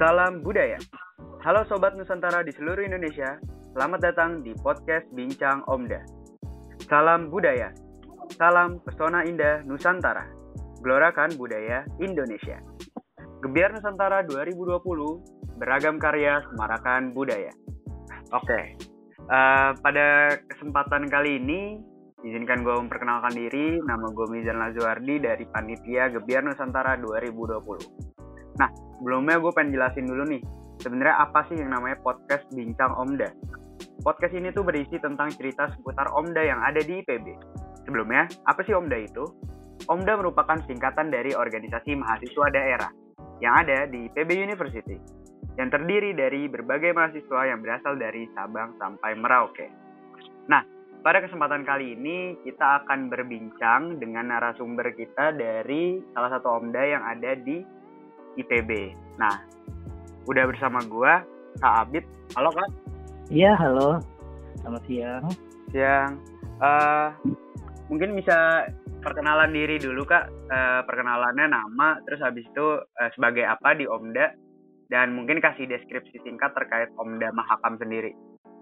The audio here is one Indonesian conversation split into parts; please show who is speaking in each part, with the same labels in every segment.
Speaker 1: Salam budaya. Halo sobat Nusantara di seluruh Indonesia. Selamat datang di podcast Bincang Omda. Salam budaya. Salam pesona indah Nusantara. Gelorakan budaya Indonesia. Gebiar Nusantara 2020, beragam karya semarakan budaya. Oke, uh, pada kesempatan kali ini Izinkan gue memperkenalkan diri, nama gue Mizan Lazuardi dari Panitia Gebiar Nusantara 2020. Nah, sebelumnya gue pengen jelasin dulu nih, sebenarnya apa sih yang namanya podcast Bincang Omda? Podcast ini tuh berisi tentang cerita seputar Omda yang ada di IPB. Sebelumnya, apa sih Omda itu? Omda merupakan singkatan dari organisasi mahasiswa daerah yang ada di IPB University, yang terdiri dari berbagai mahasiswa yang berasal dari Sabang sampai Merauke. Nah, pada kesempatan kali ini kita akan berbincang dengan narasumber kita dari salah satu Omda yang ada di IPB. Nah, udah bersama gua Kak Abid. Halo Kak.
Speaker 2: Iya, halo. Selamat siang.
Speaker 1: Siang. Uh, mungkin bisa perkenalan diri dulu Kak. Uh, perkenalannya nama, terus habis itu uh, sebagai apa di Omda dan mungkin kasih deskripsi singkat terkait Omda Mahakam sendiri.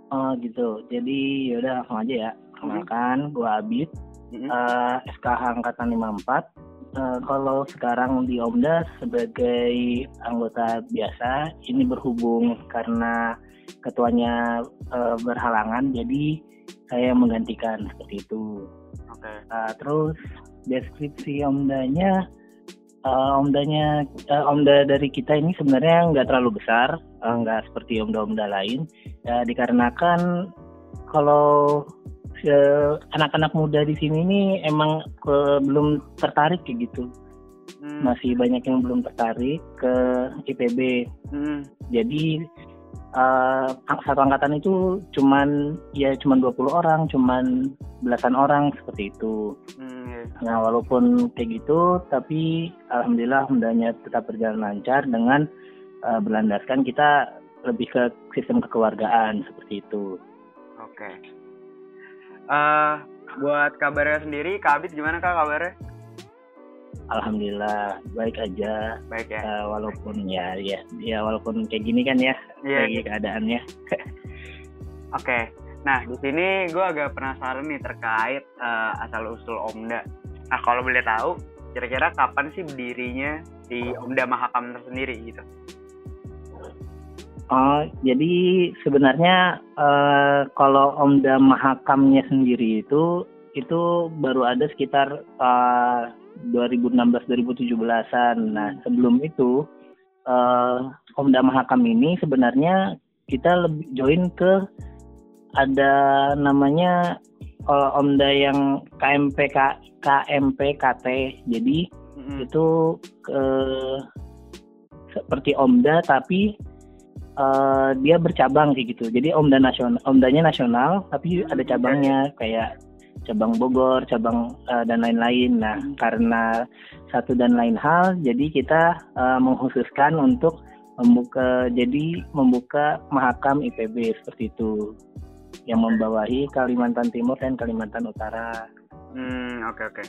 Speaker 2: Oh gitu. Jadi yaudah langsung aja ya. Kenalkan, gue Abid, mm-hmm. uh, SKH Angkatan 54. Uh, kalau sekarang di Omda sebagai anggota biasa, ini berhubung karena ketuanya uh, berhalangan, jadi saya menggantikan seperti itu. Okay. Uh, terus deskripsi Omdanya uh, omdanya uh, omda dari kita ini sebenarnya nggak terlalu besar, uh, nggak seperti omda-omda lain, ya dikarenakan kalau uh, anak-anak muda di sini ini emang ke, belum tertarik kayak gitu, hmm. masih banyak yang belum tertarik ke IPB, hmm. jadi uh, satu angkatan itu cuman ya cuman 20 orang, cuman belasan orang seperti itu. Hmm, iya. Nah, walaupun kayak gitu tapi alhamdulillah hendaknya tetap berjalan lancar dengan uh, berlandaskan kita lebih ke sistem kekeluargaan seperti itu.
Speaker 1: Oke. Okay. Uh, eh, buat kabarnya sendiri, Kak Abid gimana Kak kabarnya?
Speaker 2: Alhamdulillah baik aja.
Speaker 1: Baik ya.
Speaker 2: Uh, walaupun ya ya ya walaupun kayak gini kan ya yeah. lagi keadaannya.
Speaker 1: Oke. okay. Nah di sini gue agak penasaran nih terkait uh, asal usul Omda. Nah kalau boleh tahu kira-kira kapan sih berdirinya di Omda Mahakam tersendiri gitu?
Speaker 2: Oh, jadi sebenarnya uh, kalau Omda Mahakamnya sendiri itu itu baru ada sekitar uh, 2016-2017an. Nah, sebelum itu uh, Omda Mahakam ini sebenarnya kita lebih join ke ada namanya uh, Omda yang KMP KMP KT. Jadi mm-hmm. itu uh, seperti Omda tapi uh, dia bercabang kayak gitu. Jadi Omda nasional, Omdanya nasional tapi ada cabangnya kayak cabang Bogor, cabang uh, dan lain-lain. Nah, hmm. karena satu dan lain hal, jadi kita uh, mengkhususkan untuk membuka jadi membuka mahakam IPB seperti itu yang membawahi Kalimantan Timur dan Kalimantan Utara.
Speaker 1: Hmm, oke okay, oke. Okay.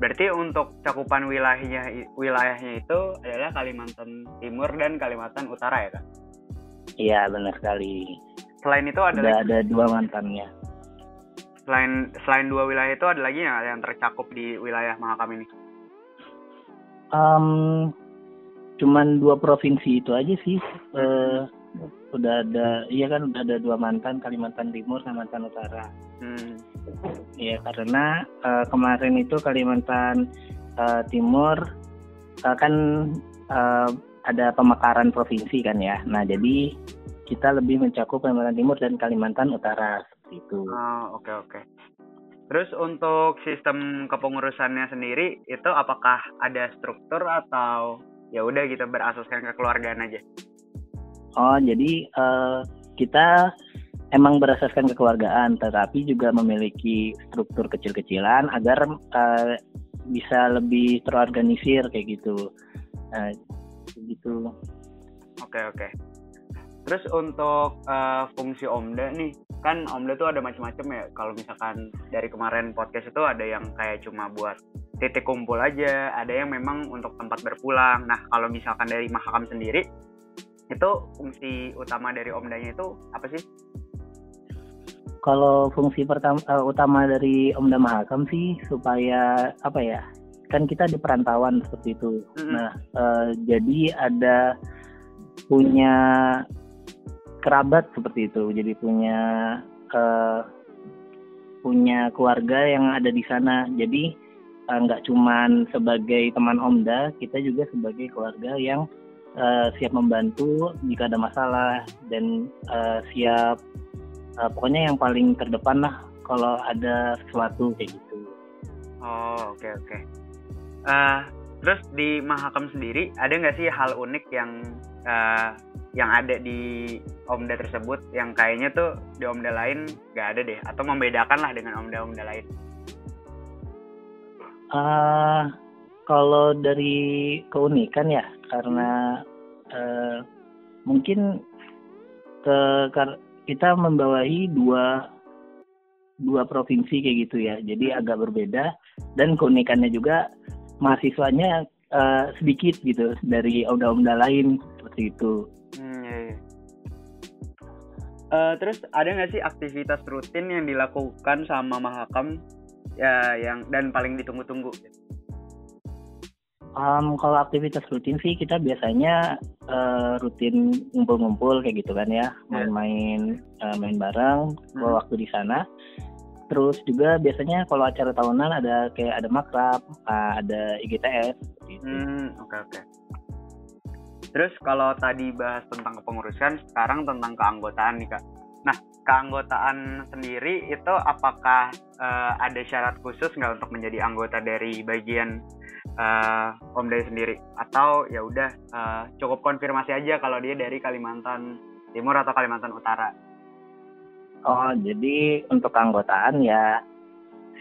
Speaker 1: Berarti untuk cakupan wilayahnya wilayahnya itu adalah Kalimantan Timur dan Kalimantan Utara ya, Kak?
Speaker 2: Iya, benar sekali.
Speaker 1: Selain itu ada ada,
Speaker 2: ada dua mantannya
Speaker 1: selain selain dua wilayah itu ada lagi yang yang tercakup di wilayah Mahakam ini?
Speaker 2: Um, cuman dua provinsi itu aja sih. Uh, udah ada, iya kan udah ada dua mantan Kalimantan Timur, Kalimantan Utara. Hmm. Ya karena uh, kemarin itu Kalimantan uh, Timur uh, kan uh, ada pemekaran provinsi kan ya. Nah jadi kita lebih mencakup Kalimantan Timur dan Kalimantan Utara itu.
Speaker 1: Oh, oke okay, oke. Okay. Terus untuk sistem kepengurusannya sendiri itu apakah ada struktur atau ya udah gitu berasaskan kekeluargaan aja?
Speaker 2: Oh, jadi uh, kita emang berasaskan kekeluargaan, tetapi juga memiliki struktur kecil-kecilan agar uh, bisa lebih terorganisir kayak gitu. Nah, gitu.
Speaker 1: Oke okay, oke. Okay. Terus untuk uh, fungsi Omda nih, kan Omda tuh ada macam-macam ya. Kalau misalkan dari kemarin podcast itu ada yang kayak cuma buat titik kumpul aja, ada yang memang untuk tempat berpulang. Nah, kalau misalkan dari Mahakam sendiri, itu fungsi utama dari omdanya itu apa sih
Speaker 2: kalau fungsi pertama uh, utama dari Omda Mahakam sih supaya apa ya kan kita di perantauan seperti itu. Mm-hmm. Nah uh, jadi ada punya kerabat seperti itu, jadi punya uh, punya keluarga yang ada di sana. Jadi nggak uh, cuman sebagai teman Omda, kita juga sebagai keluarga yang uh, siap membantu jika ada masalah dan uh, siap uh, pokoknya yang paling terdepan lah kalau ada sesuatu kayak gitu.
Speaker 1: Oh oke okay, oke. Okay. Uh, terus di Mahakam sendiri ada nggak sih hal unik yang uh, yang ada di Omda tersebut yang kayaknya tuh di Omda lain nggak ada deh? Atau membedakan lah dengan Omda-Omda lain?
Speaker 2: Uh, kalau dari keunikan ya karena uh, mungkin ke kita membawahi dua dua provinsi kayak gitu ya. Jadi agak berbeda. Dan keunikannya juga mahasiswanya uh, sedikit gitu dari omda-omda lain seperti itu hmm, iya, iya.
Speaker 1: Uh, terus ada nggak sih aktivitas rutin yang dilakukan sama Mahakam ya yang dan paling ditunggu-tunggu
Speaker 2: Um, kalau aktivitas rutin sih kita biasanya uh, rutin ngumpul-ngumpul kayak gitu kan ya, ya. main-main uh, main bareng hmm. waktu di sana. Terus juga biasanya kalau acara tahunan ada kayak ada makrab, uh, ada IGTS.
Speaker 1: Gitu. Hmm, oke okay. Okay. Terus kalau tadi bahas tentang kepengurusan, sekarang tentang keanggotaan nih kak. Nah, keanggotaan sendiri itu apakah uh, ada syarat khusus nggak untuk menjadi anggota dari bagian uh, Om Day sendiri atau ya udah uh, cukup konfirmasi aja kalau dia dari Kalimantan Timur atau Kalimantan Utara.
Speaker 2: Oh, jadi untuk keanggotaan ya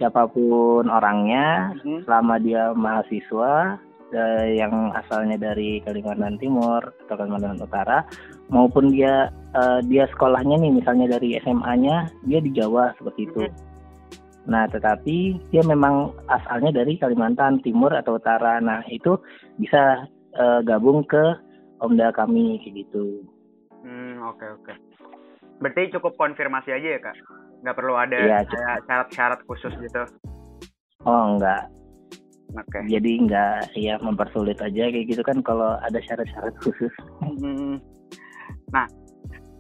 Speaker 2: siapa pun orangnya hmm. selama dia mahasiswa uh, yang asalnya dari Kalimantan Timur atau Kalimantan Utara maupun dia uh, dia sekolahnya nih misalnya dari SMA-nya dia di Jawa seperti itu. Hmm Nah, tetapi dia memang asalnya dari Kalimantan Timur atau Utara. Nah, itu bisa uh, gabung ke Omda kami kayak gitu.
Speaker 1: Hmm, oke okay, oke. Okay. Berarti cukup konfirmasi aja ya, Kak? Nggak perlu ada ya, syarat-syarat khusus gitu?
Speaker 2: Oh, enggak. Oke. Okay. Jadi enggak ya mempersulit aja kayak gitu kan kalau ada syarat-syarat khusus.
Speaker 1: Hmm. Nah,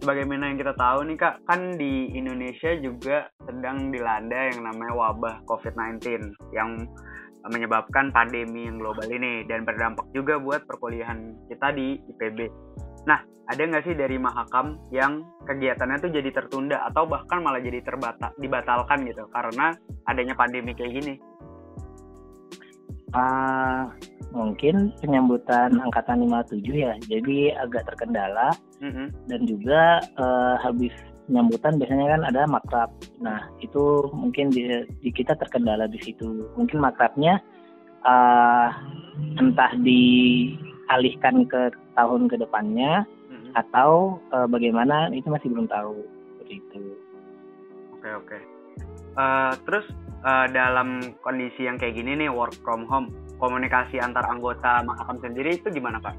Speaker 1: sebagaimana yang kita tahu nih kak, kan di Indonesia juga sedang dilanda yang namanya wabah COVID-19 yang menyebabkan pandemi yang global ini dan berdampak juga buat perkuliahan kita di IPB. Nah, ada nggak sih dari Mahakam yang kegiatannya tuh jadi tertunda atau bahkan malah jadi terbata dibatalkan gitu karena adanya pandemi kayak gini?
Speaker 2: Uh, mungkin penyambutan angkatan 57 ya jadi agak terkendala mm-hmm. dan juga uh, habis penyambutan biasanya kan ada makrab nah itu mungkin di, di kita terkendala di situ mungkin makrabnya uh, entah dialihkan ke tahun ke depannya mm-hmm. atau uh, bagaimana itu masih belum tahu seperti itu
Speaker 1: oke okay, oke okay. uh, terus uh, dalam kondisi yang kayak gini nih work from home komunikasi antar anggota mahakam sendiri itu gimana Pak?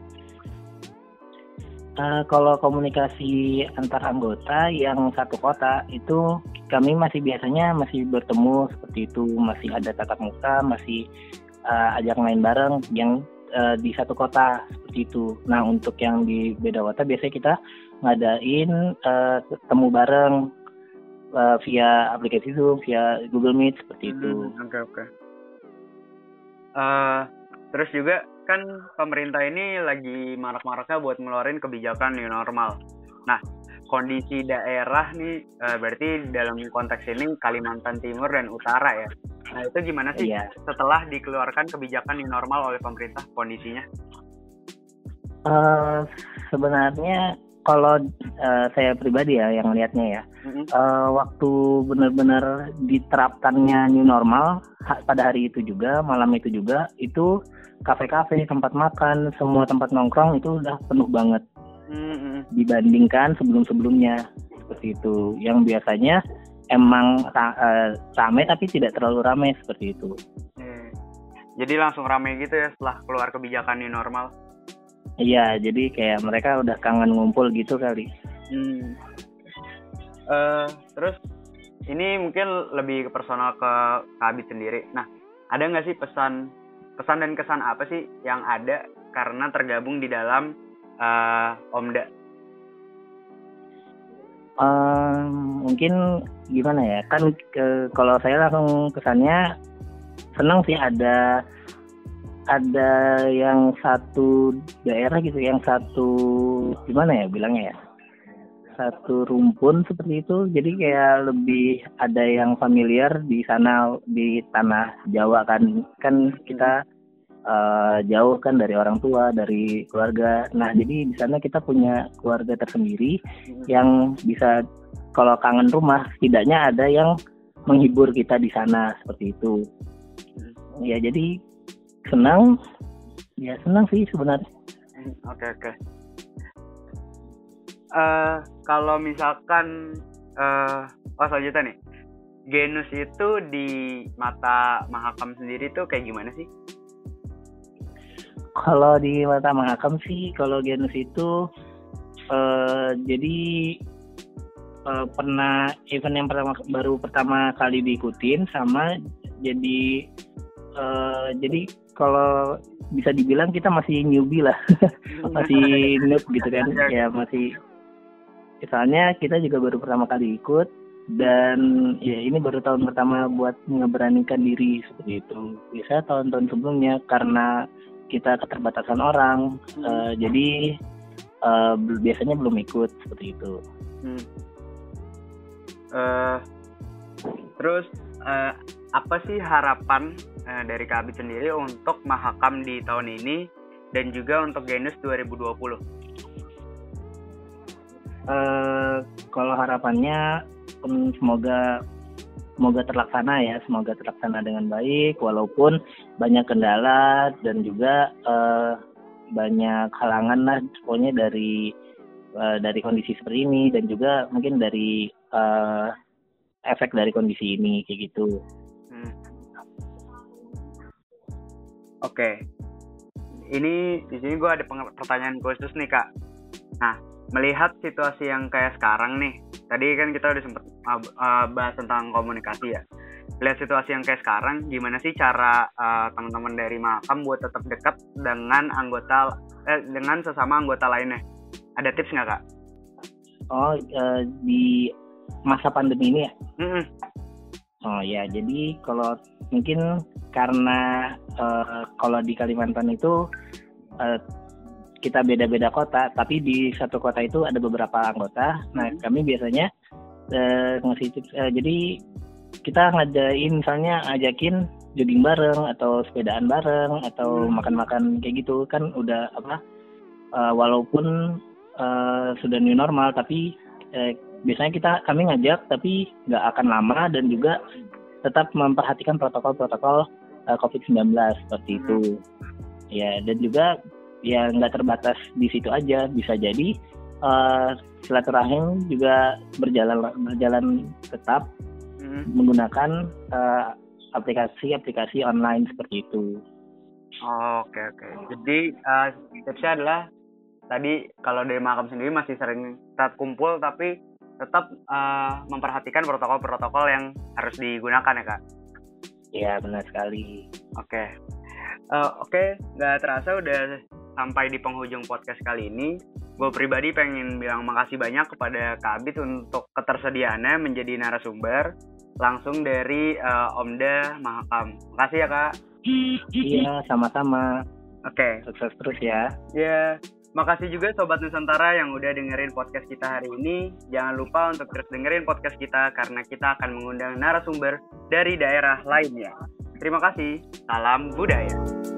Speaker 2: Uh, kalau komunikasi antar anggota yang satu kota itu kami masih biasanya masih bertemu seperti itu masih ada tatap muka masih uh, ajak main bareng yang uh, di satu kota seperti itu. Nah untuk yang di beda kota biasanya kita ngadain uh, temu bareng uh, via aplikasi Zoom, via Google Meet seperti itu.
Speaker 1: Oke hmm, oke. Okay. Uh, terus juga kan pemerintah ini lagi marak-maraknya buat ngeluarin kebijakan new normal. Nah, kondisi daerah nih uh, berarti dalam konteks ini Kalimantan Timur dan Utara ya. Nah, itu gimana sih iya. setelah dikeluarkan kebijakan new normal oleh pemerintah kondisinya?
Speaker 2: Uh, sebenarnya kalau uh, saya pribadi ya yang lihatnya ya, mm-hmm. uh, waktu benar-benar diterapkannya new normal ha, pada hari itu juga, malam itu juga, itu kafe-kafe, tempat makan, semua tempat nongkrong itu udah penuh banget mm-hmm. dibandingkan sebelum-sebelumnya seperti itu. Yang biasanya emang uh, ramai tapi tidak terlalu ramai seperti itu.
Speaker 1: Hmm. Jadi langsung ramai gitu ya setelah keluar kebijakan new normal?
Speaker 2: Iya, jadi kayak mereka udah kangen ngumpul gitu kali.
Speaker 1: Hmm. Uh, terus ini mungkin lebih ke personal ke Kabit sendiri. Nah, ada nggak sih pesan pesan dan kesan apa sih yang ada karena tergabung di dalam uh, Omda?
Speaker 2: Um, mungkin gimana ya? Kan ke, kalau saya langsung kesannya senang sih ada ada yang satu daerah gitu yang satu gimana ya bilangnya ya? Satu rumpun seperti itu. Jadi kayak lebih ada yang familiar di sana di tanah Jawa kan. Kan kita uh, jauh kan dari orang tua, dari keluarga. Nah, jadi di sana kita punya keluarga tersendiri hmm. yang bisa kalau kangen rumah, setidaknya ada yang menghibur kita di sana seperti itu. Hmm. Ya, jadi senang. Ya, senang sih sebenarnya.
Speaker 1: Hmm, oke, oke. Uh, kalau misalkan uh, oh selanjutnya nih genus itu di mata Mahakam sendiri tuh kayak gimana sih?
Speaker 2: Kalau di mata Mahakam sih, kalau genus itu uh, jadi uh, pernah event yang pertama baru pertama kali diikutin sama jadi uh, jadi kalau bisa dibilang kita masih newbie lah, masih noob gitu kan, ya masih. Misalnya kita juga baru pertama kali ikut dan ya ini baru tahun pertama buat ngeberanikan diri seperti itu. Biasa tahun-tahun sebelumnya karena kita keterbatasan orang hmm. uh, jadi uh, biasanya belum ikut seperti itu hmm.
Speaker 1: uh, terus uh, apa sih harapan uh, dari Kabit sendiri untuk Mahakam di tahun ini dan juga untuk Genus 2020
Speaker 2: uh, kalau harapannya semoga semoga terlaksana ya, semoga terlaksana dengan baik walaupun banyak kendala dan juga uh, banyak halangan lah pokoknya dari uh, dari kondisi seperti ini dan juga mungkin dari uh, efek dari kondisi ini kayak gitu. Hmm.
Speaker 1: Oke, okay. ini di sini gue ada pertanyaan khusus nih kak. Nah, melihat situasi yang kayak sekarang nih, tadi kan kita udah sempet uh, bahas tentang komunikasi ya. Lihat situasi yang kayak sekarang, gimana sih cara uh, teman-teman dari makam buat tetap dekat dengan anggota eh, dengan sesama anggota lainnya? Ada tips nggak kak?
Speaker 2: Oh, uh, di masa pandemi ini ya?
Speaker 1: Mm -mm.
Speaker 2: Oh ya, jadi kalau mungkin karena uh, kalau di Kalimantan itu uh, kita beda-beda kota, tapi di satu kota itu ada beberapa anggota. Nah, kami biasanya uh, ngasih tips uh, jadi kita ngadain misalnya ajakin jogging bareng atau sepedaan bareng atau hmm. makan-makan kayak gitu. Kan udah apa uh, walaupun uh, sudah new normal tapi uh, biasanya kita kami ngajak tapi nggak akan lama dan juga tetap memperhatikan protokol-protokol uh, COVID-19 seperti itu. Ya dan juga ya nggak terbatas di situ aja. Bisa jadi uh, silaturahim juga berjalan berjalan tetap hmm. menggunakan uh, aplikasi-aplikasi online seperti itu.
Speaker 1: Oh, oke oke. Jadi uh, tipsnya adalah tadi kalau dari makam sendiri masih sering tetap kumpul tapi tetap uh, memperhatikan protokol-protokol yang harus digunakan ya kak.
Speaker 2: Iya benar sekali.
Speaker 1: Oke. Okay. Uh, Oke, okay. nggak terasa udah sampai di penghujung podcast kali ini gue pribadi pengen bilang makasih banyak kepada Kak Abid untuk ketersediaannya menjadi narasumber langsung dari uh, Omda Mahakam. Makasih ya Kak.
Speaker 2: Iya, sama-sama.
Speaker 1: Oke. Okay.
Speaker 2: Sukses terus ya.
Speaker 1: Iya. Makasih juga Sobat Nusantara yang udah dengerin podcast kita hari ini. Jangan lupa untuk terus dengerin podcast kita karena kita akan mengundang narasumber dari daerah lainnya. Terima kasih. Salam budaya.